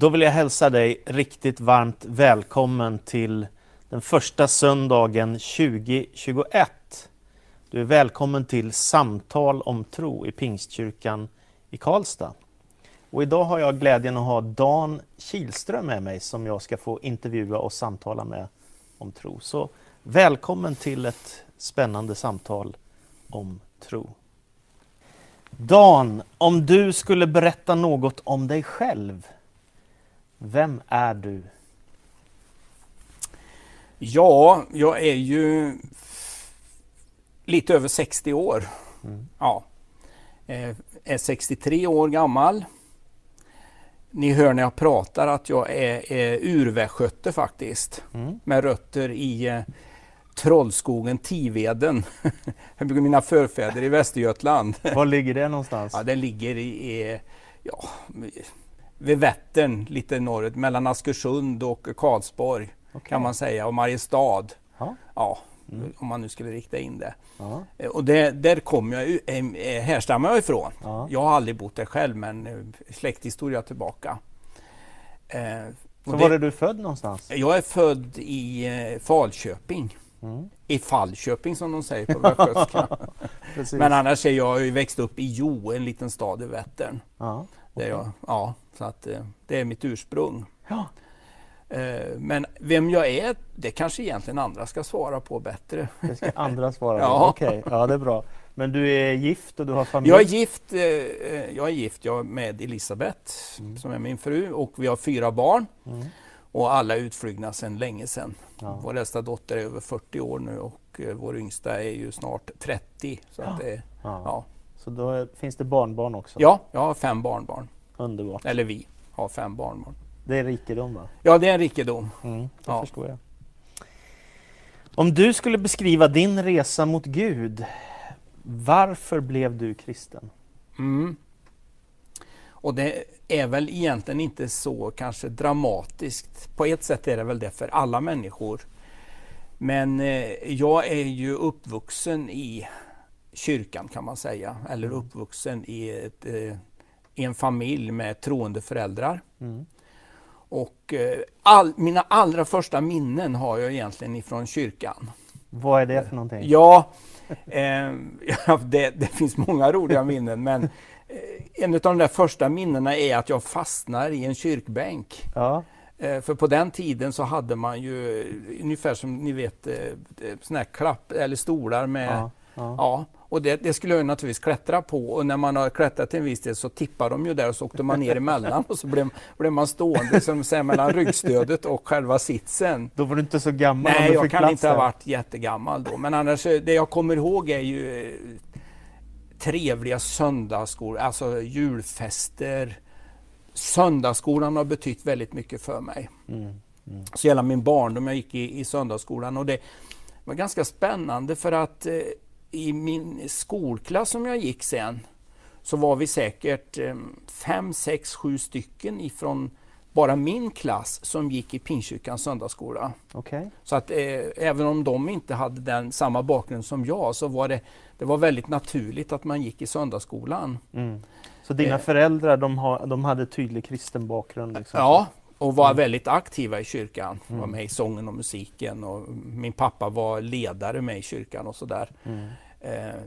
Då vill jag hälsa dig riktigt varmt välkommen till den första söndagen 2021. Du är välkommen till Samtal om tro i Pingstkyrkan i Karlstad. Och idag har jag glädjen att ha Dan Kilström med mig som jag ska få intervjua och samtala med om tro. Så välkommen till ett spännande samtal om tro. Dan, om du skulle berätta något om dig själv, vem är du? Ja, jag är ju lite över 60 år. Mm. Ja. Eh, är 63 år gammal. Ni hör när jag pratar att jag är, är urvästgöte faktiskt. Mm. Med rötter i eh, Trollskogen, Tiveden. Mina förfäder i Västergötland. Var ligger det någonstans? Ja, det ligger i, i ja, vid Vättern lite norrut, mellan Askersund och Karlsborg okay. kan man säga, och Mariestad. Ha? Ja, mm. om man nu skulle rikta in det. Ja. Eh, och det, där kommer jag, äh, härstammar jag ifrån. Ja. Jag har aldrig bott där själv, men släkthistoria tillbaka. Eh, Så det, var är du född någonstans? Jag är född i eh, Falköping. Mm. I Fallköping som de säger på västgötska. Men annars är jag ju växt upp i Jo, en liten stad i Vättern. Ja, okay. jag, ja, så att, eh, det är mitt ursprung. Ja. Eh, men vem jag är, det kanske egentligen andra ska svara på bättre. Det ska andra svara på? ja. Okej, okay. ja det är bra. Men du är gift och du har familj? Jag är gift, eh, jag är gift jag med Elisabeth mm. som är min fru och vi har fyra barn. Mm. Och alla är utflugna sedan länge sedan. Ja. Vår äldsta dotter är över 40 år nu och vår yngsta är ju snart 30. Så, ja. Det, ja. Så då är, finns det barnbarn också? Ja, jag har fem barnbarn. Underbart. Eller vi har fem barnbarn. Det är rikedom va? Ja, det är en rikedom. Mm, det ja. förstår jag. Om du skulle beskriva din resa mot Gud, varför blev du kristen? Mm. Och det är väl egentligen inte så kanske dramatiskt. På ett sätt är det väl det för alla människor. Men eh, jag är ju uppvuxen i kyrkan kan man säga, eller mm. uppvuxen i, ett, eh, i en familj med troende föräldrar. Mm. Och eh, all, mina allra första minnen har jag egentligen ifrån kyrkan. Vad är det för någonting? Ja, eh, det, det, finns många roliga minnen men Eh, en av de där första minnena är att jag fastnar i en kyrkbänk. Ja. Eh, för på den tiden så hade man ju ungefär som ni vet såna här klapp eller stolar med ja, ja. Och det, det, skulle jag naturligtvis klättra på och när man har klättrat till en viss del så tippar de ju där och så åkte man ner emellan och så blev, blev man stående som säger, mellan ryggstödet och själva sitsen. Då var du inte så gammal? Nej, jag kan inte ha varit jättegammal då. Men annars, det jag kommer ihåg är ju trevliga söndagsskolor, alltså julfester. Söndagsskolan har betytt väldigt mycket för mig. Mm. Mm. Så hela min barndom, jag gick i, i söndagsskolan och det var ganska spännande för att eh, i min skolklass som jag gick sen så var vi säkert eh, fem, sex, sju stycken ifrån bara min klass som gick i Pingstkyrkans söndagsskola. Okay. Så att eh, även om de inte hade den, samma bakgrund som jag så var det, det var väldigt naturligt att man gick i söndagsskolan. Mm. Så dina eh. föräldrar de, ha, de hade tydlig kristen bakgrund? Liksom. Ja, och var mm. väldigt aktiva i kyrkan. Mm. Var med i sången och musiken och min pappa var ledare med i kyrkan och sådär. Mm. Eh,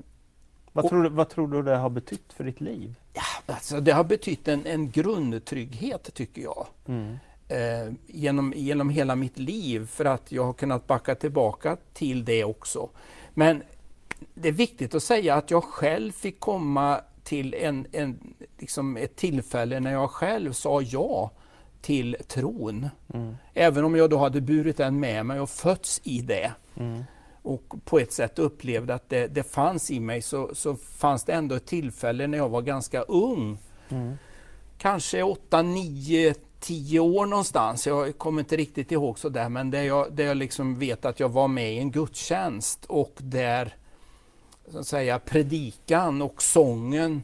vad, tror du, vad tror du det har betytt för ditt liv? Ja, alltså det har betytt en, en grundtrygghet tycker jag. Mm. Eh, genom, genom hela mitt liv för att jag har kunnat backa tillbaka till det också. Men det är viktigt att säga att jag själv fick komma till en, en, liksom ett tillfälle när jag själv sa ja till tron. Mm. Även om jag då hade burit den med mig och fötts i det. Mm och på ett sätt upplevde att det, det fanns i mig så, så fanns det ändå ett tillfälle när jag var ganska ung. Mm. Kanske 8, 9, 10 år någonstans. Jag kommer inte riktigt ihåg så där men där jag, där jag liksom vet att jag var med i en gudstjänst och där så att säga, predikan och sången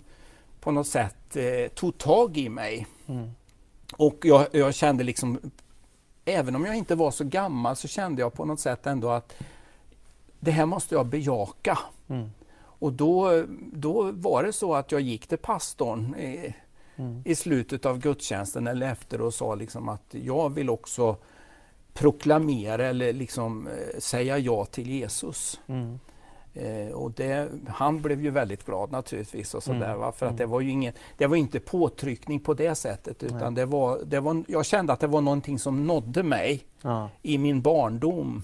på något sätt eh, tog tag i mig. Mm. Och jag, jag kände liksom, även om jag inte var så gammal så kände jag på något sätt ändå att det här måste jag bejaka. Mm. Och då, då var det så att jag gick till pastorn. Eh, mm. i slutet av gudstjänsten eller efter och sa liksom att jag vill också proklamera eller liksom eh, säga ja till Jesus. Mm. Eh, och det, han blev ju väldigt glad naturligtvis. Och sådär, mm. För att mm. det var ju ingen, det var inte påtryckning på det sättet utan det var, det var, jag kände att det var någonting som nådde mig ja. i min barndom.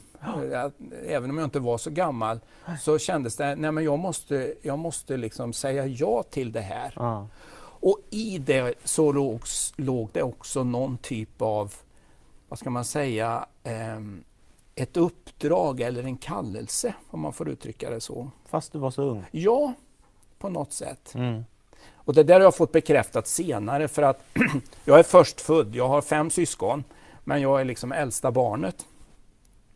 Ja. Även om jag inte var så gammal så kändes det, nej men jag måste, jag måste liksom säga ja till det här. Ja. Och i det så låg, låg det också någon typ av, vad ska man säga, eh, ett uppdrag eller en kallelse, om man får uttrycka det så. Fast du var så ung? Ja, på något sätt. Mm. Och det där har jag fått bekräftat senare för att jag är först född, jag har fem syskon, men jag är liksom äldsta barnet.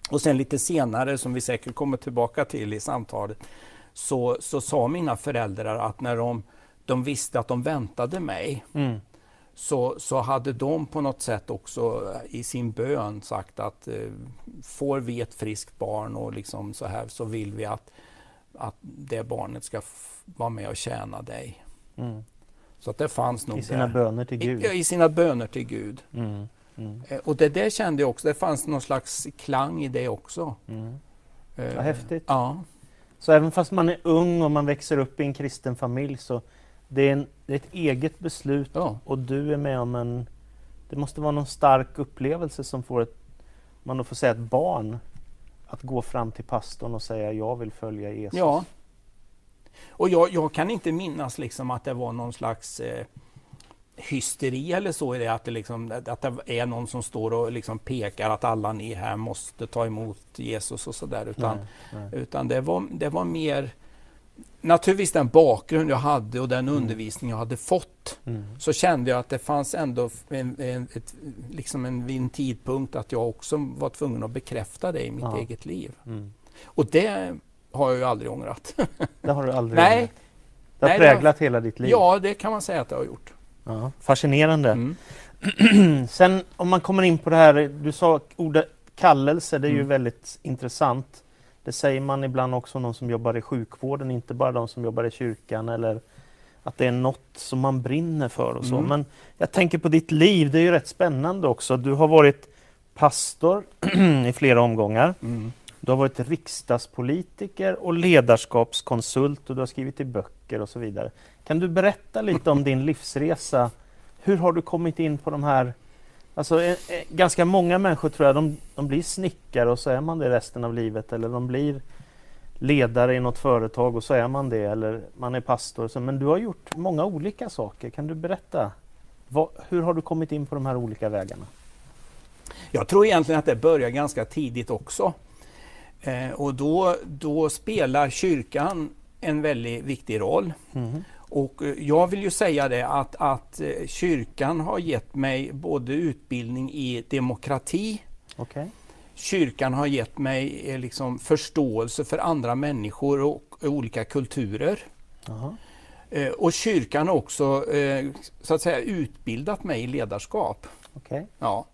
Och sen lite senare, som vi säkert kommer tillbaka till i samtalet, så, så sa mina föräldrar att när de, de visste att de väntade mig, mm så, så hade de på något sätt också i sin bön sagt att eh, får vi ett friskt barn och liksom så här så vill vi att, att det barnet ska vara med och tjäna dig. Mm. Så att det fanns nog I sina där. böner till Gud? I, I, sina böner till Gud. Mm. Mm. Eh, och det där kände jag också, det fanns någon slags klang i det också. Mm. Eh, häftigt. Ja. Så även fast man är ung och man växer upp i en kristen familj så det är, en, det är ett eget beslut ja. och du är med om en... Det måste vara någon stark upplevelse som får ett, man får säga ett barn att gå fram till pastorn och säga jag vill följa Jesus. Ja. Och jag, jag kan inte minnas liksom att det var någon slags eh, hysteri eller så i det att det, liksom, att det är någon som står och liksom pekar att alla ni här måste ta emot Jesus och sådär. Utan, nej, nej. utan det, var, det var mer naturligtvis den bakgrund jag hade och den mm. undervisning jag hade fått mm. så kände jag att det fanns ändå en, en, ett, liksom en, en tidpunkt att jag också var tvungen att bekräfta det i mitt ja. eget liv. Mm. Och det har jag ju aldrig ångrat. Det har du aldrig Nej. ångrat? Det har Nej, präglat det har, hela ditt liv? Ja, det kan man säga att det har gjort. Ja, fascinerande. Mm. Sen om man kommer in på det här, du sa ordet kallelse, det är ju mm. väldigt intressant. Det säger man ibland också om de som jobbar i sjukvården, inte bara de som jobbar i kyrkan eller att det är något som man brinner för och så. Mm. Men jag tänker på ditt liv, det är ju rätt spännande också. Du har varit pastor i flera omgångar. Mm. Du har varit riksdagspolitiker och ledarskapskonsult och du har skrivit i böcker och så vidare. Kan du berätta lite om din livsresa? Hur har du kommit in på de här Alltså, eh, eh, ganska många människor tror jag de, de blir snickare och så är man det resten av livet eller de blir ledare i något företag och så är man det eller man är pastor. Så, men du har gjort många olika saker. Kan du berätta? Vad, hur har du kommit in på de här olika vägarna? Jag tror egentligen att det börjar ganska tidigt också. Eh, och då, då spelar kyrkan en väldigt viktig roll. Mm. Och eh, jag vill ju säga det att, att eh, kyrkan har gett mig både utbildning i demokrati, okay. kyrkan har gett mig eh, liksom förståelse för andra människor och olika kulturer. Aha. Och kyrkan har också så att säga utbildat mig i ledarskap. Okay. Ja.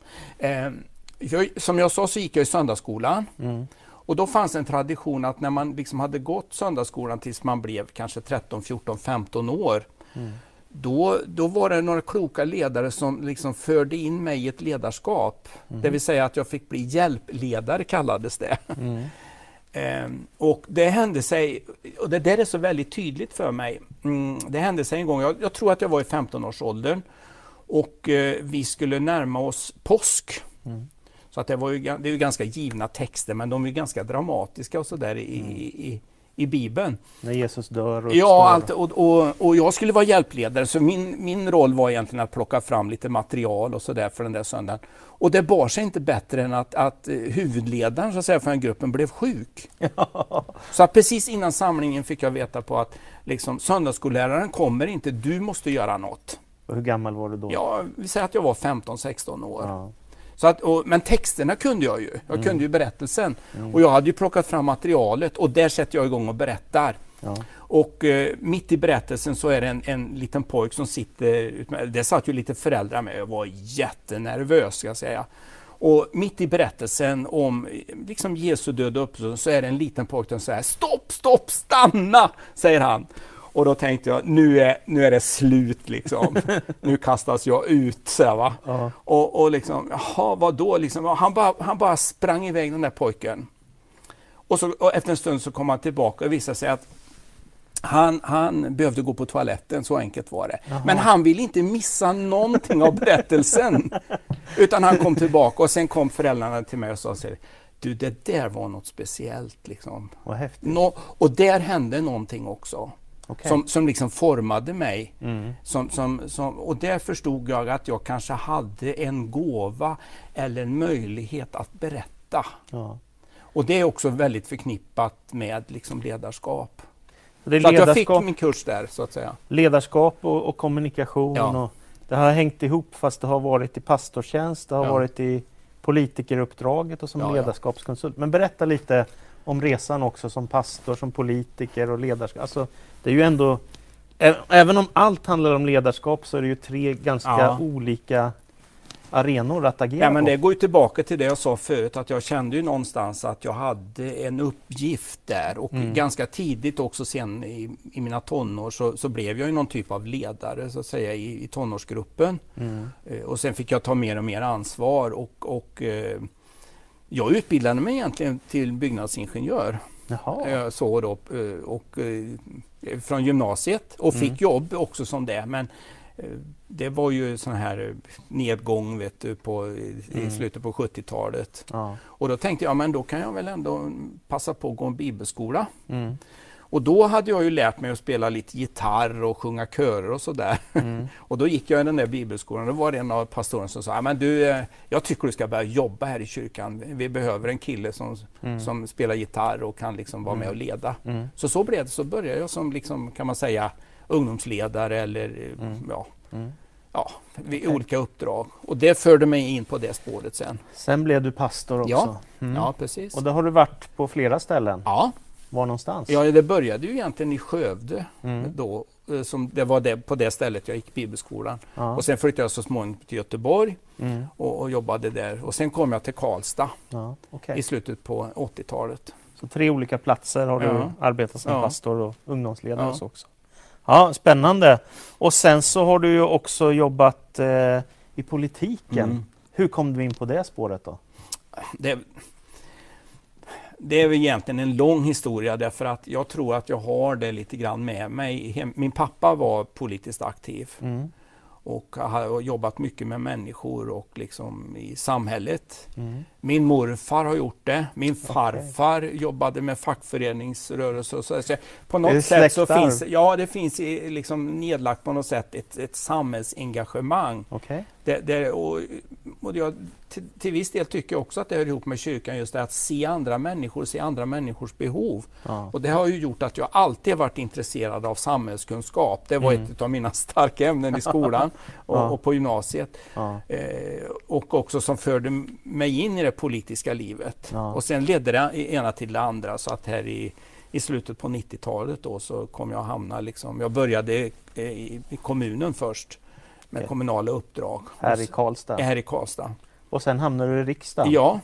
Som jag sa så gick jag i söndagsskolan. Mm. Och då fanns en tradition att när man liksom hade gått söndagsskolan tills man blev kanske 13, 14, 15 år mm. Då, då var det några kloka ledare som liksom förde in mig i ett ledarskap. Mm. Det vill säga att jag fick bli hjälpledare kallades det. Mm. ehm, och det hände sig, och det där är så väldigt tydligt för mig. Mm, det hände sig en gång, jag, jag, tror att jag var i 15-årsåldern och eh, vi skulle närma oss påsk. Mm. Så att det, var ju, det är ju ganska givna texter men de är ganska dramatiska och sådär i, mm. i, i Bibeln. När Jesus dör? Och ja, allt, och, och, och, jag skulle vara hjälpledare så min, min roll var egentligen att plocka fram lite material och sådär för den där söndagen. Och det bar sig inte bättre än att, att eh, huvudledaren så att säga, för den gruppen blev sjuk. Ja. Så att precis innan samlingen fick jag veta på att liksom, söndagsskolläraren kommer inte, du måste göra något. Och hur gammal var du då? Ja, vi säger att jag var 15-16 år. Ja. Så att, och, men texterna kunde jag ju. Jag mm. kunde ju berättelsen. Mm. Och jag hade ju plockat fram materialet och där sätter jag igång och berättar. Ja. Och eh, mitt i berättelsen så är det en, en liten pojk som sitter, det satt ju lite föräldrar med, jag var jättenervös ska jag säga. Och mitt i berättelsen om liksom Jesu död och uppståndelse så är det en liten pojke som säger Stopp, stopp, stanna! säger han. Och då tänkte jag, nu är, nu är det slut liksom. nu kastas jag ut. Så här, va? Ja. Och, och liksom, jaha, vadå? Liksom, han, bara, han bara sprang iväg den där pojken. Och, så, och efter en stund så kom han tillbaka och visade sig att han, han behövde gå på toaletten, så enkelt var det. Jaha. Men han ville inte missa någonting av berättelsen. Utan han kom tillbaka och sen kom föräldrarna till mig och sa här, du det där var något speciellt. Liksom. Nå, och där hände någonting också. Okej. Som, som liksom formade mig. Mm. Som, som, som, och där förstod jag att jag kanske hade en gåva eller en möjlighet att berätta. Ja. Och det är också väldigt förknippat med liksom ledarskap. Så att jag fick ledarskap, min kurs där så att säga. ledarskap och, och kommunikation. Ja. Och det har hängt ihop fast det har varit i pastortjänst, det har Ja. varit i politikeruppdraget och som ledarskapskonsult. Men berätta lite om resan också som pastor, som politiker och ledarskap. Alltså, det är ju ändå, även om allt handlar om ledarskap så är det ju tre ganska Ja. olika arenor att agera Ja, men på. det går ju tillbaka till det jag sa förut, att jag kände ju någonstans att jag hade en uppgift där och Mm. ganska tidigt också sen i, i mina tonår så, så blev jag ju någon typ av ledare så att säga i, i tonårsgruppen. Mm. Eh, Och sen fick jag ta mer och mer ansvar och, och eh, jag utbildade mig egentligen till byggnadsingenjör. Jaha. Eh, Så då, eh, och, eh, från gymnasiet och fick Mm. jobb också som det. Men det var ju sån här nedgång vet du, på, Mm. i slutet på 70-talet. Ja. Och då tänkte jag, men då kan jag väl ändå passa på att gå en bibelskola. Mm. Och då hade jag ju lärt mig att spela lite gitarr och sjunga körer och sådär. Mm. Och då gick jag i den där bibelskolan. Då var det en av pastorerna som sa, men du, eh, jag tycker du ska börja jobba här i kyrkan. Vi behöver en kille som, Mm. som spelar gitarr och kan liksom vara med och leda. Mm. Så så blev det. Så började jag som, liksom, kan man säga, ungdomsledare eller Mm. ja, Mm. ja, vid Okej. olika uppdrag. Och det förde mig in på det spåret sen. Sen blev du pastor också. Ja. Mm. Ja, precis. Och det har du varit på flera ställen. Ja, Var någonstans? ja, det började ju egentligen i Skövde. Mm. Då, eh, som det var det, på det stället jag gick bibelskolan. Ja. Och sen flyttade jag så småningom till Göteborg Mm. och, och jobbade där. Och sen kom jag till Karlstad Ja. okej. i slutet på 80-talet. Så tre olika platser har du Ja. arbetat som pastor och ungdomsledare Ja. så också. Ja, spännande. Och sen så har du ju också jobbat eh, i politiken. Mm. Hur kom du in på det spåret då? Det, det är väl egentligen en lång historia därför att jag tror att jag har det lite grann med mig. Min pappa var politiskt aktiv Mm. och har jobbat mycket med människor och liksom i samhället. Mm. Min morfar har gjort det. Min farfar jobbade med fackföreningsrörelse. Och så. Så på något sätt så finns ja, det finns liksom nedlagt på något sätt ett, ett samhällsengagemang. Okej. Det, det, och, och jag, till, till viss del tycker jag också att det hör ihop med kyrkan, just det att se andra människor, se andra människors behov. Ja. Och det har ju gjort att jag alltid varit intresserad av samhällskunskap. Det var Mm. ett av mina starka ämnen i skolan och, Ja. och på gymnasiet. Ja. Eh, och också som förde mig in i det politiska livet. Och sen ledde det ena till det andra så att här i, i slutet på 90-talet då så kom jag att hamna liksom, jag började eh, i, i kommunen först med kommunala uppdrag. Här i Karlstad. här i Karlstad. Och sen hamnade du i riksdagen. Ja,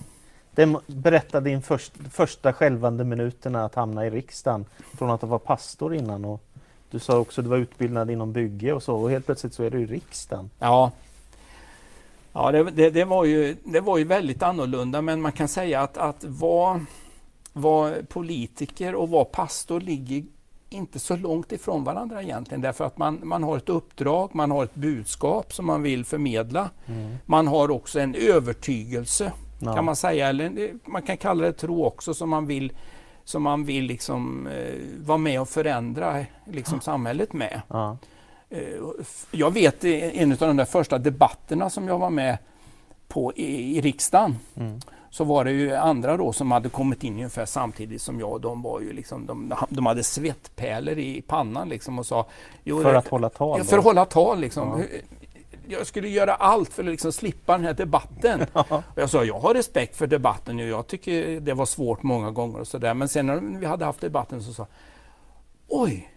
Det berätta din först, första skälvande minuterna att hamna i riksdagen. Från att vara pastor innan. Och du sa också att du var utbildad inom bygge och så. Och helt plötsligt så är du i riksdagen. ja. Ja, det, det, det, var ju, det var ju väldigt annorlunda men man kan säga att, att vara, vara politiker och vara pastor ligger inte så långt ifrån varandra egentligen därför att man, man har ett uppdrag, man har ett budskap som man vill förmedla. Man har också en övertygelse Ja. kan man säga, eller man kan kalla det tro också som man vill, som man vill liksom, eh, vara med och förändra liksom, samhället med. Ja. Eh, Jag vet en av de första debatterna som jag var med på i, i riksdagen Mm. Så var det ju andra då som hade kommit in ungefär samtidigt som jag. De, var ju liksom, de, de hade svettpärlor i pannan liksom och sa... För att hålla tal? Ja, för att hålla tal liksom. Ja. Jag skulle göra allt för att liksom slippa den här debatten. Ja. Och jag sa, jag har respekt för debatten. och Jag tycker det var svårt många gånger och sådär. Men sen när vi hade haft debatten så sa Oj,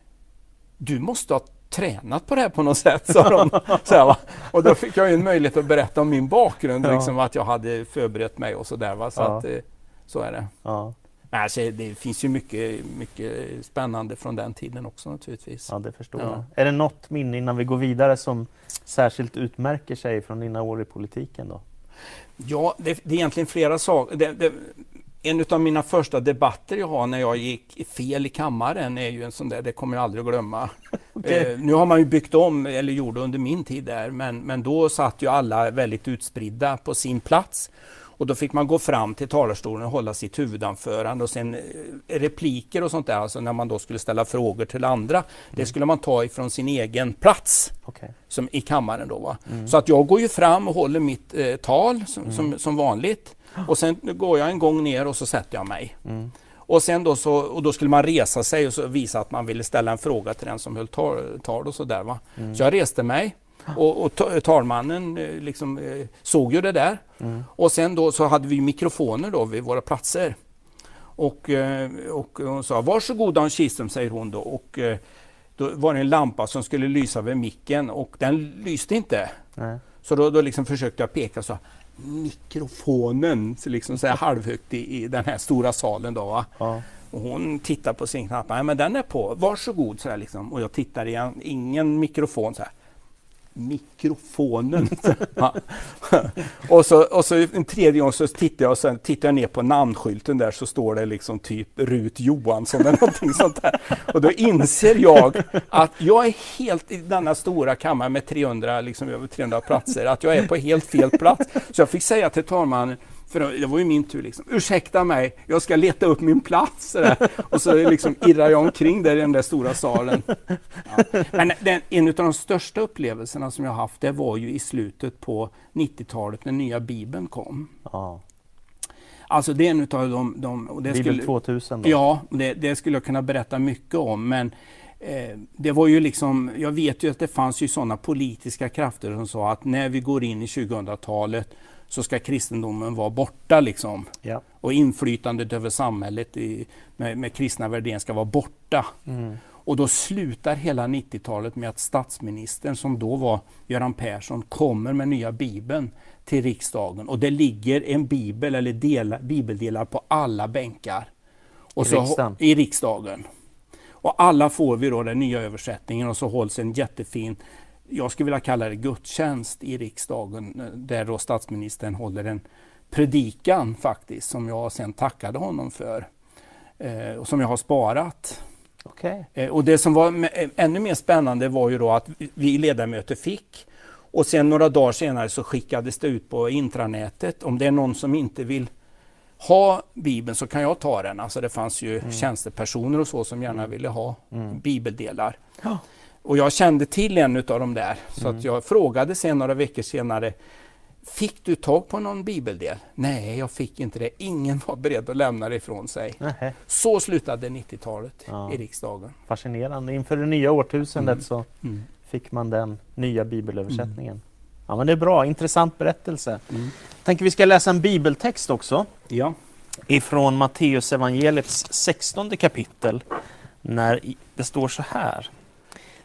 du måste ha tränat på det här på något sätt, sa de. Så här? Och då fick jag ju en möjlighet att berätta om min bakgrund, Ja. liksom, att jag hade förberett mig och sådär. Va? Så, Ja. att, eh, så är det. Ja. Alltså, det finns ju mycket, mycket spännande från den tiden också naturligtvis. Ja, det förstår ja. jag. Är det något minne innan vi går vidare som särskilt utmärker sig från dina år i politiken? då? Ja, det, det är egentligen flera saker. En av mina första debatter jag har när jag gick fel i kammaren är ju en sån där, det kommer jag aldrig att glömma. okay. eh, nu har man ju byggt om, eller gjorde under min tid där, men, men då satt ju alla väldigt utspridda på sin plats. Och då fick man gå fram till talarstolen och hålla sitt huvudanförande och sen eh, repliker och sånt där, alltså när man då skulle ställa frågor till andra. Mm. Det skulle man ta ifrån sin egen plats okay. som i kammaren. Då, va? Mm. Så att jag går ju fram och håller mitt eh, tal som, mm. som, som, vanligt. Och sen går jag en gång ner och så sätter jag mig. Mm. Och sen då, så, och då skulle man resa sig och så visa att man ville ställa en fråga till den som höll tal, tal och sådär. Va? Mm. Så jag reste mig och, och talmannen eh, liksom, eh, såg ju det där. Mm. Och sen då så hade vi mikrofoner då vid våra platser. Och, eh, och hon sa varsågod Dan Kihlström, säger hon då. Och, då var det en lampa som skulle lysa vid micken och den lyste inte. Nej. Så då, då liksom försökte jag peka så mikrofonen så liksom så här halvhögt i, i den här stora salen. Då, ja. Och hon tittar på sin knapp. Nej men den är på, varsågod. Så här liksom. Och jag tittar igen, ingen mikrofon. så här mikrofonen. och, så, och så en tredje gång så tittar jag och sen tittar jag ner på namnskylten där så står det liksom typ Rut Johansson eller någonting sånt där. Och då inser jag att jag är helt i denna stora kammare med 300, liksom över 300 platser, att jag är på helt fel plats. Så jag fick säga till talmannen för det var ju min tur. Liksom. Ursäkta mig, jag ska leta upp min plats. Och så liksom irrar jag omkring där i den där stora salen. Ja. Men den, en av de största upplevelserna som jag haft, det var ju i slutet på 90-talet när nya Bibeln kom. Ja. Alltså det är en utav de... de och det Bibel skulle, 2000? Då. Ja, det, det, skulle jag kunna berätta mycket om. Men eh, det var ju liksom, jag vet ju att det fanns ju sådana politiska krafter som sa att när vi går in i 2000-talet så ska kristendomen vara borta. Liksom. Ja. Och inflytandet över samhället i, med, med kristna värderingar ska vara borta. Mm. Och då slutar hela 90-talet med att statsministern, som då var Göran Persson, kommer med nya bibeln till riksdagen. Och det ligger en bibel eller del, bibeldelar på alla bänkar. Och I, så, riksdagen. I riksdagen. Och alla får vi då den nya översättningen och så hålls en jättefin jag skulle vilja kalla det gudstjänst i riksdagen eh, där då statsministern håller en predikan faktiskt som jag sen tackade honom för eh, och som jag har sparat. Okay. Eh, och det som var ännu mer spännande var ju då att vi ledamöter fick och sen några dagar senare så skickades det ut på intranätet. Om det är någon som inte vill ha Bibeln så kan jag ta den. Alltså det fanns ju mm. tjänstepersoner och så som gärna mm. ville ha mm. bibeldelar. Ja. Och jag kände till en av dem där, så mm. att jag frågade sen några veckor senare Fick du tag på någon bibeldel? Nej, jag fick inte det. Ingen var beredd att lämna det ifrån sig. Nej. Så slutade 90-talet ja. i riksdagen. Fascinerande. Inför det nya årtusendet mm. så mm. fick man den nya bibelöversättningen. Mm. Ja, men det är bra, intressant berättelse. Mm. Tänker vi ska läsa en bibeltext också. Ja. Ifrån Matteus evangeliets 16 kapitel. När det står så här.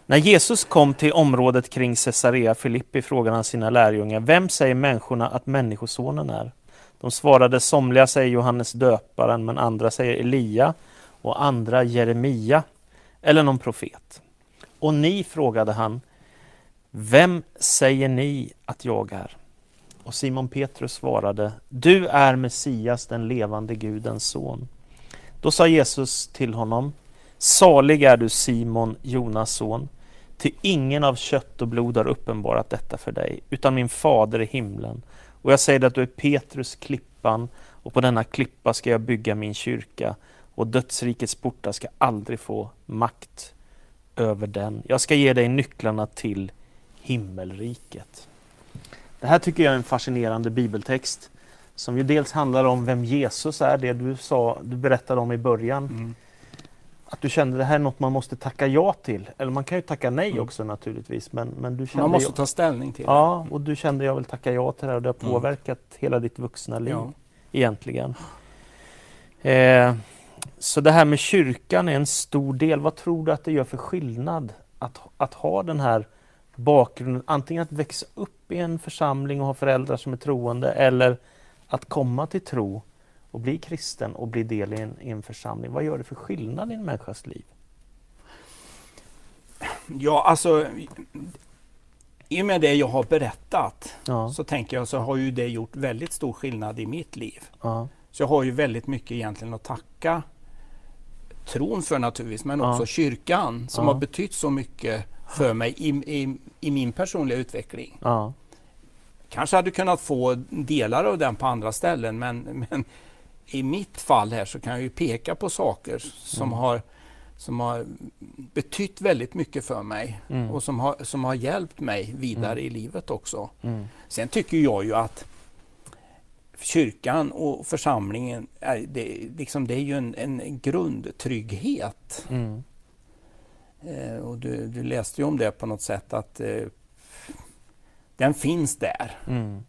När Jesus kom till området kring Caesarea Filippi frågade han sina lärjungar, vem säger människorna att Människosonen är? De svarade, somliga säger Johannes döparen, men andra säger Elia och andra Jeremia eller någon profet. Och ni, frågade han, vem säger ni att jag är? Och Simon Petrus svarade, du är Messias, den levande Gudens son. Då sa Jesus till honom, salig är du Simon, Jonas son, till ingen av kött och blod har uppenbarat detta för dig, utan min fader i himlen. Och jag säger att du är Petrus, klippan, och på denna klippa ska jag bygga min kyrka, och dödsrikets portar ska aldrig få makt över den. Jag ska ge dig nycklarna till himmelriket. Det här tycker jag är en fascinerande bibeltext som ju dels handlar om vem Jesus är, det du, sa, du berättade om i början. Mm att du kände det här är något man måste tacka ja till. Eller man kan ju tacka nej mm. också naturligtvis. Men, men du kände man måste jag, ta ställning till Ja, och du kände jag vill tacka ja till det här och det har mm. påverkat mm. hela ditt vuxna liv ja. egentligen. Eh, så det här med kyrkan är en stor del. Vad tror du att det gör för skillnad att, att ha den här bakgrunden? Antingen att växa upp i en församling och ha föräldrar som är troende eller att komma till tro att bli kristen och bli del i en, i en församling? Vad gör det för skillnad i en människas liv? Ja, alltså i och med det jag har berättat Ja. så tänker jag så har ju det gjort väldigt stor skillnad i mitt liv. Ja. Så jag har ju väldigt mycket egentligen att tacka tron för naturligtvis, men Ja. också kyrkan som har betytt så mycket för mig i, i, i min personliga utveckling. Kanske hade kunnat få delar av den på andra ställen, men, men i mitt fall här så kan jag ju peka på saker som, Mm. har, som har betytt väldigt mycket för mig Mm. och som har, som har hjälpt mig vidare i livet också. Mm. Sen tycker jag ju att kyrkan och församlingen, är, det, liksom, det är ju en, en grundtrygghet. Mm. Eh, och du, du läste ju om det på något sätt att eh, den finns där. Mm.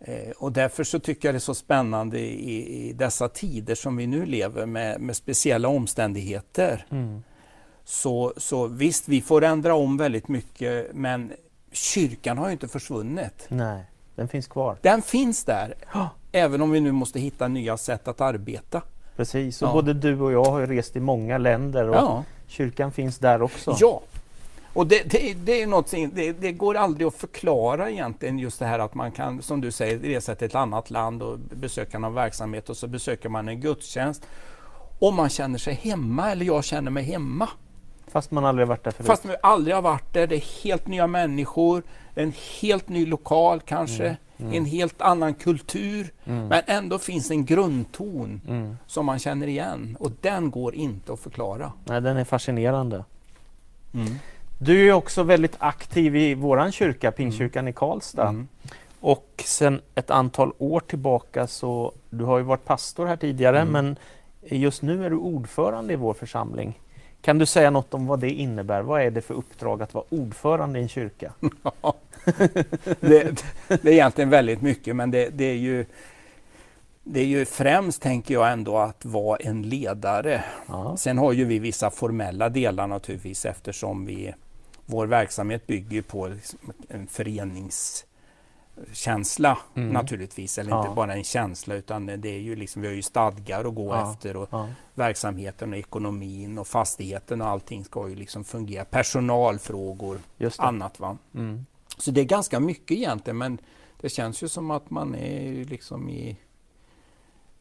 Eh, och därför så tycker jag det är så spännande i, i dessa tider som vi nu lever med, med speciella omständigheter. Mm. Så, så visst, vi får ändra om väldigt mycket men kyrkan har ju inte försvunnit. Nej, den finns kvar. Den finns där, även om vi nu måste hitta nya sätt att arbeta. Precis, och Ja. både du och jag har rest i många länder och Ja, kyrkan finns där också. ja. Och det, det, det är något, det, det går aldrig att förklara egentligen just det här att man kan, som du säger, resa till ett annat land och besöka någon verksamhet och så besöker man en gudstjänst. Om man känner sig hemma, eller jag känner mig hemma. Fast man aldrig varit där förut. Fast vi aldrig har varit där, det är helt nya människor, en helt ny lokal kanske, en helt annan kultur. Mm. Men ändå finns en grundton Mm. som man känner igen och den går inte att förklara. Nej, den är fascinerande. Du är också väldigt aktiv i våran kyrka, Pingstkyrkan i Karlstad. Mm. Och sen ett antal år tillbaka så, du har ju varit pastor här tidigare, Mm. men just nu är du ordförande i vår församling. Kan du säga något om vad det innebär? Vad är det för uppdrag att vara ordförande i en kyrka? det, det är egentligen väldigt mycket men det, det är ju det är ju främst, tänker jag, ändå att vara en ledare. Ja. Sen har ju vi vissa formella delar naturligtvis eftersom vi, vår verksamhet bygger på liksom en föreningskänsla Mm. naturligtvis. Eller Ja. inte bara en känsla utan det är ju liksom, vi har ju stadgar att gå Ja. efter och Ja. verksamheten och ekonomin och fastigheten och allting ska ju liksom fungera. Personalfrågor, det. annat va. Mm. Så det är ganska mycket egentligen men det känns ju som att man är liksom i,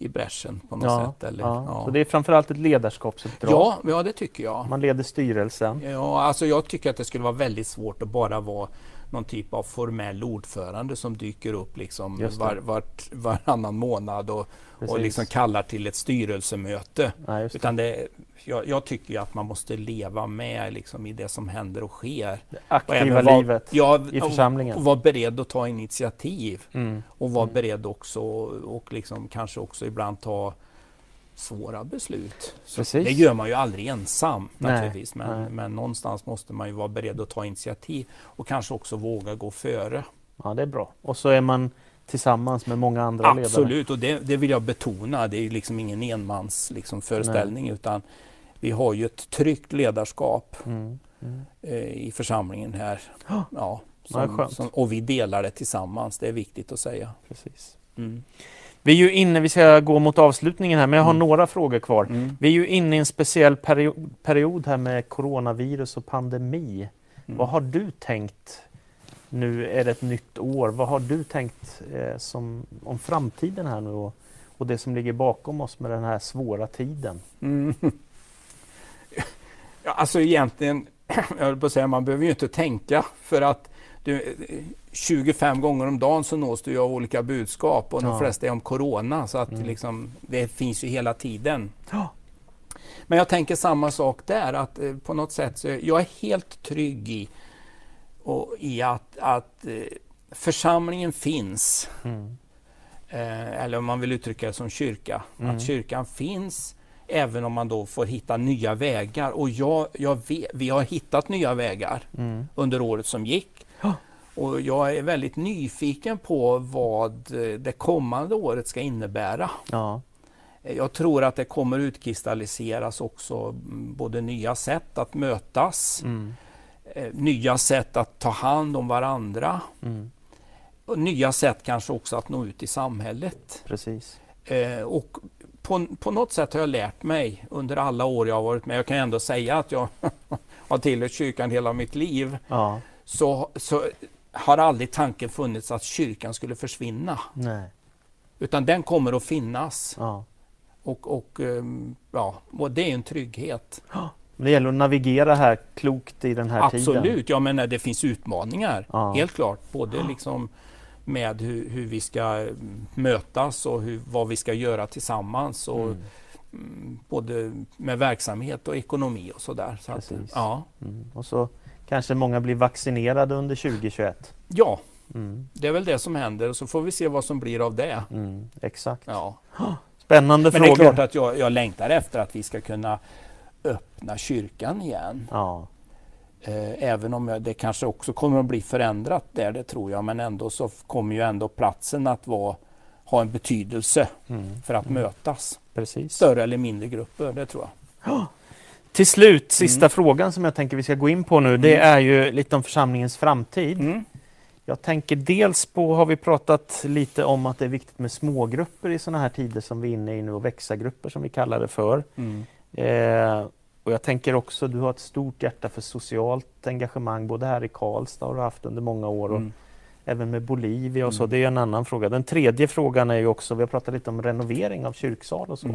i bräschen på något Ja, sätt. Eller, ja. ja. Så det är framförallt ett ledarskapsuppdrag. Ja, ja, det tycker jag. Man leder styrelsen. Ja, alltså jag tycker att det skulle vara väldigt svårt att bara vara någon typ av formell ordförande som dyker upp liksom var, vart, varannan månad och, och liksom kallar till ett styrelsemöte. Det. Utan det, jag, jag tycker att man måste leva med liksom, i det som händer och sker. Det Och aktiva vara- livet ja, i och- församlingen. Och vara beredd att ta initiativ. Mm. Och vara Mm. beredd också och liksom kanske också ibland ta svåra beslut. Det gör man ju aldrig ensam Nej, naturligtvis. Men, nej. men någonstans måste man ju vara beredd att ta initiativ och kanske också våga gå före. Ja, det är bra. Och så är man tillsammans med många andra ledare. Absolut, och det, det vill jag betona. Det är ju liksom ingen enmans liksom, föreställning utan vi har ju ett tryggt ledarskap Mm. Mm. eh, i församlingen här. Ja. Som, som, och vi delar det tillsammans, det är viktigt att säga. Precis. Mm. Vi är ju inne, vi ska gå mot avslutningen här, men jag har Mm. några frågor kvar. Mm. Vi är ju inne i en speciell period, period här med coronavirus och pandemi. Mm. Vad har du tänkt? Nu är det ett nytt år. Vad har du tänkt eh, som, om framtiden här nu och, och det som ligger bakom oss med den här svåra tiden? Mm. Ja, alltså egentligen, jag höll på att säga, man behöver ju inte tänka för att du, 25 gånger om dagen så nås du av olika budskap och de Ja. flesta är om Corona så att Mm. liksom, det finns ju hela tiden. Ja. Men jag tänker samma sak där, att eh, på något sätt så jag är helt trygg i, och, i att, att eh, församlingen finns, Mm. eh, eller om man vill uttrycka det som kyrka, Mm. att kyrkan finns även om man då får hitta nya vägar. Och jag, jag vet, vi har hittat nya vägar Mm. under året som gick. Ja. Och jag är väldigt nyfiken på vad eh, det kommande året ska innebära. Ja. Eh, Jag tror att det kommer utkristalliseras också mm, både nya sätt att mötas, Mm. eh, nya sätt att ta hand om varandra Mm. och nya sätt kanske också att nå ut i samhället. Precis. Och på, på något sätt har jag lärt mig under alla år jag har varit med, jag kan ändå säga att jag har tillhört kyrkan hela mitt liv, Ja. Så, så har aldrig tanken funnits att kyrkan skulle försvinna. Nej. Utan den kommer att finnas. Ja. Och, och, ehm, ja, och det är en trygghet. Det gäller att navigera här klokt i den här tiden. Absolut, jag menar det finns utmaningar. Ja. Helt klart. Både liksom med hur, hur vi ska mm, mötas och hur, vad vi ska göra tillsammans. Och, Mm. mm, både med verksamhet och ekonomi och sådär. Så att, Precis. ja. Mm. Och så kanske många blir vaccinerade under 2021. ja, Mm. det är väl det som händer så får vi se vad som blir av det. Mm. Exakt. Ja. Spännande Men det är klart att jag, jag längtar efter att vi ska kunna öppna kyrkan igen. Ja. Eh, även om det kanske också kommer att bli förändrat där, det tror jag. Men ändå så kommer ju ändå platsen att vara, ha en betydelse Mm. för att mötas. Precis. Större eller mindre grupper, det tror jag. Till slut, sista Mm. frågan som jag tänker vi ska gå in på nu, det Mm. är ju lite om församlingens framtid. Mm. Jag tänker dels på, har vi pratat lite om att det är viktigt med smågrupper i sådana här tider som vi är inne i nu och växa-grupper som vi kallar det för. Mm. Eh, och jag tänker också, du har ett stort hjärta för socialt engagemang både här i Karlstad och har haft under många år och Mm. även med Bolivia och så. Mm. Det är en annan fråga. Den tredje frågan är ju också, vi har pratat lite om renovering av kyrksal och så.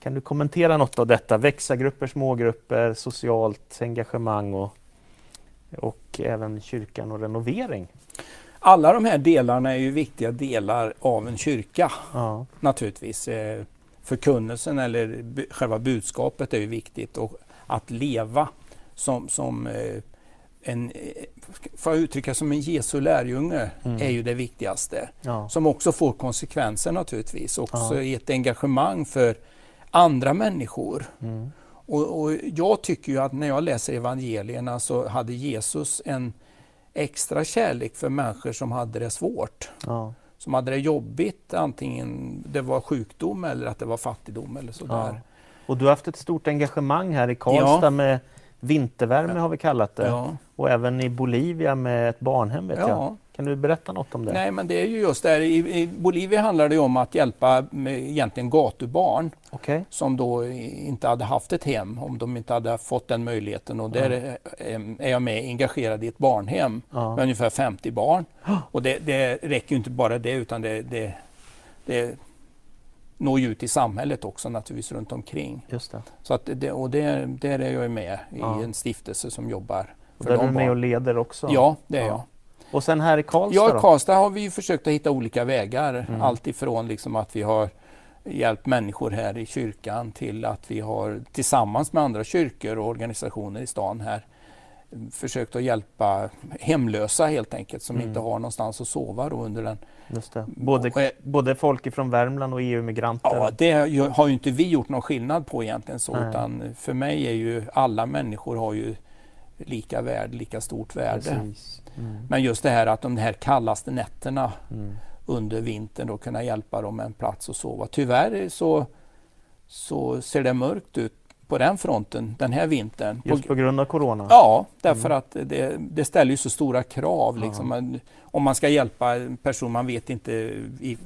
Kan du kommentera något av detta? Växa-grupper, smågrupper, socialt engagemang och, och även kyrkan och renovering. Alla de här delarna är ju viktiga delar av en kyrka Ja, naturligtvis. Eh, Förkunnelsen eller själva budskapet är ju viktigt och att leva som, som eh, en, eh, får jag uttrycka som en Jesu lärjunge Mm. är ju det viktigaste. ja, Som också får konsekvenser naturligtvis. Också Ja. i ett engagemang för andra människor. mm, Och, och jag tycker ju att när jag läser evangelierna så hade Jesus en extra kärlek för människor som hade det svårt. ja, Som hade det jobbigt, antingen det var sjukdom eller att det var fattigdom eller sådär. Och du har haft ett stort engagemang här i Karlstad Ja. med vintervärme har vi kallat det. Ja. Och även i Bolivia med ett barnhem vet jag. Kan du berätta något om det? Nej, men det är ju just där. I, Bolivia handlar det om att hjälpa egentligen gatubarn Okej. som då inte hade haft ett hem, om de inte hade fått den möjligheten. Och där är- är jag med engagerad i ett barnhem Ja. med ungefär 50 barn. Och det, det räcker ju inte bara det, utan det, det, det når ju ut i samhället också naturligtvis runt omkring. Just det. Så att det, och det, där är jag med i Ja. en stiftelse som jobbar Och för där är du med och leder också? Ja, det är Ja. jag. Och sen här i Karlstad Ja, i? Karlstad har vi försökt att hitta olika vägar. Mm. Allt ifrån liksom att vi har hjälpt människor här i kyrkan till att vi har tillsammans med andra kyrkor och organisationer i stan här försökt att hjälpa hemlösa helt enkelt som Mm. inte har någonstans att sova då under den. Både, Och, både folk från Värmland och EU-migranter? Ja, det har ju inte vi gjort någon skillnad på egentligen så Nej. utan för mig är ju alla människor har ju lika värde, lika stort värde. Precis. Mm. Men just det här att de här kallaste nätterna Mm. under vintern då kunna hjälpa dem med en plats att sova. Tyvärr så, så ser det mörkt ut på den fronten den här vintern. Just På- grund av Corona? Ja, därför Mm. att det, det ställer ju så stora krav. Liksom. Men Om man ska hjälpa en person, man vet inte i,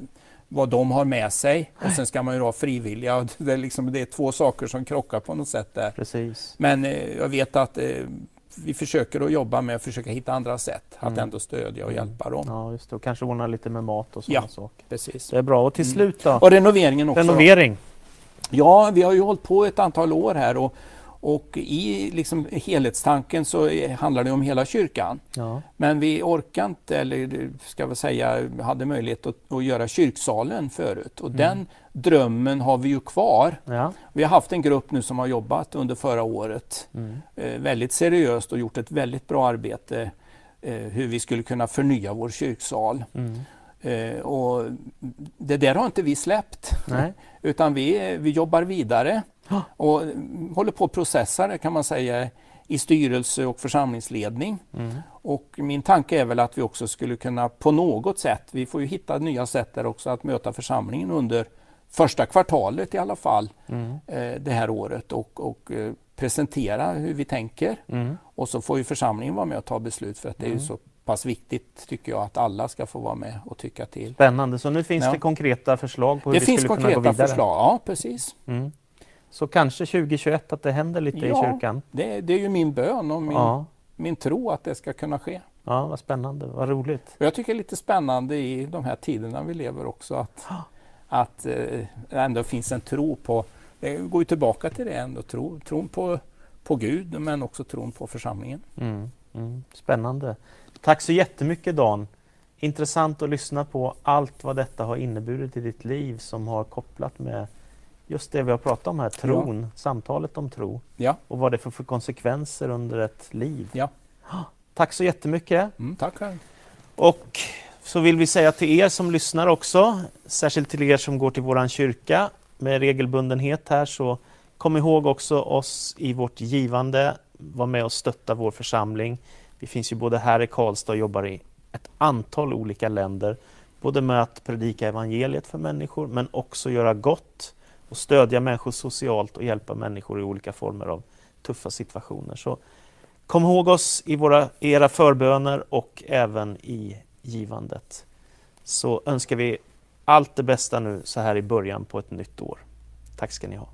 vad de har med sig och sen ska man ju vara frivilliga. Det, är liksom, det är två saker som krockar på något sätt där. Precis. Men eh, jag vet att eh, vi försöker att jobba med att försöka hitta andra sätt att Mm. ändå stödja och Mm. hjälpa dem. Ja, just det. Och kanske ordna lite med mat och sådana Ja. saker. Precis. Det är bra. Och till Mm. slut då? Och renoveringen också. Renovering? Ja, vi har ju hållit på ett antal år här och, och i liksom helhetstanken så handlar det om hela kyrkan. Ja. Men vi orkade inte, eller ska vi säga, hade möjlighet att, att göra kyrksalen förut. Och Mm. den drömmen har vi ju kvar. ja. Vi har haft en grupp nu som har jobbat under förra året Mm. eh, väldigt seriöst och gjort ett väldigt bra arbete eh, hur vi skulle kunna förnya vår kyrksal. Mm. Eh, och det där har inte vi släppt. Nej. Utan vi, vi jobbar vidare och mm, håller på att processa det kan man säga i styrelse och församlingsledning. Mm. Och min tanke är väl att vi också skulle kunna på något sätt, vi får ju hitta nya sätt där också att möta församlingen under första kvartalet i alla fall Mm. eh, det här året och, och eh, presentera hur vi tänker. Mm. Och så får ju församlingen vara med och ta beslut för att det är ju Mm. så pass viktigt tycker jag att alla ska få vara med och tycka till. Spännande, så nu finns Ja. det konkreta förslag på hur Det vi finns skulle kunna gå konkreta vidare? förslag, ja precis. Mm. Så kanske 2021 att det händer lite i Ja. kyrkan? Det, det är ju min bön och min, Ja. min tro att det ska kunna ske. ja, vad spännande, vad roligt. Och jag tycker det är lite spännande i de här tiderna vi lever också att, att eh, det ändå finns en tro på, det går ju tillbaka till det ändå, tro, tron på, på Gud men också tron på församlingen. Mm. Mm. Spännande. Tack så jättemycket Dan. Intressant att lyssna på allt vad detta har inneburit i ditt liv som har kopplat med just det vi har pratat om här, tron, samtalet om tro Ja, och vad det får för konsekvenser under ett liv. ja. Tack så jättemycket. Mm, tack. Karin. Och så vill vi säga till er som lyssnar också, särskilt till er som går till våran kyrka med regelbundenhet här, så kom ihåg också oss i vårt givande vara med och stötta vår församling. Vi finns ju både här i Karlstad och jobbar i ett antal olika länder. Både med att predika evangeliet för människor men också göra gott och stödja människor socialt och hjälpa människor i olika former av tuffa situationer. Så Kom ihåg oss i våra, era förböner och även i givandet. Så önskar vi allt det bästa nu så här i början på ett nytt år. Tack ska ni ha.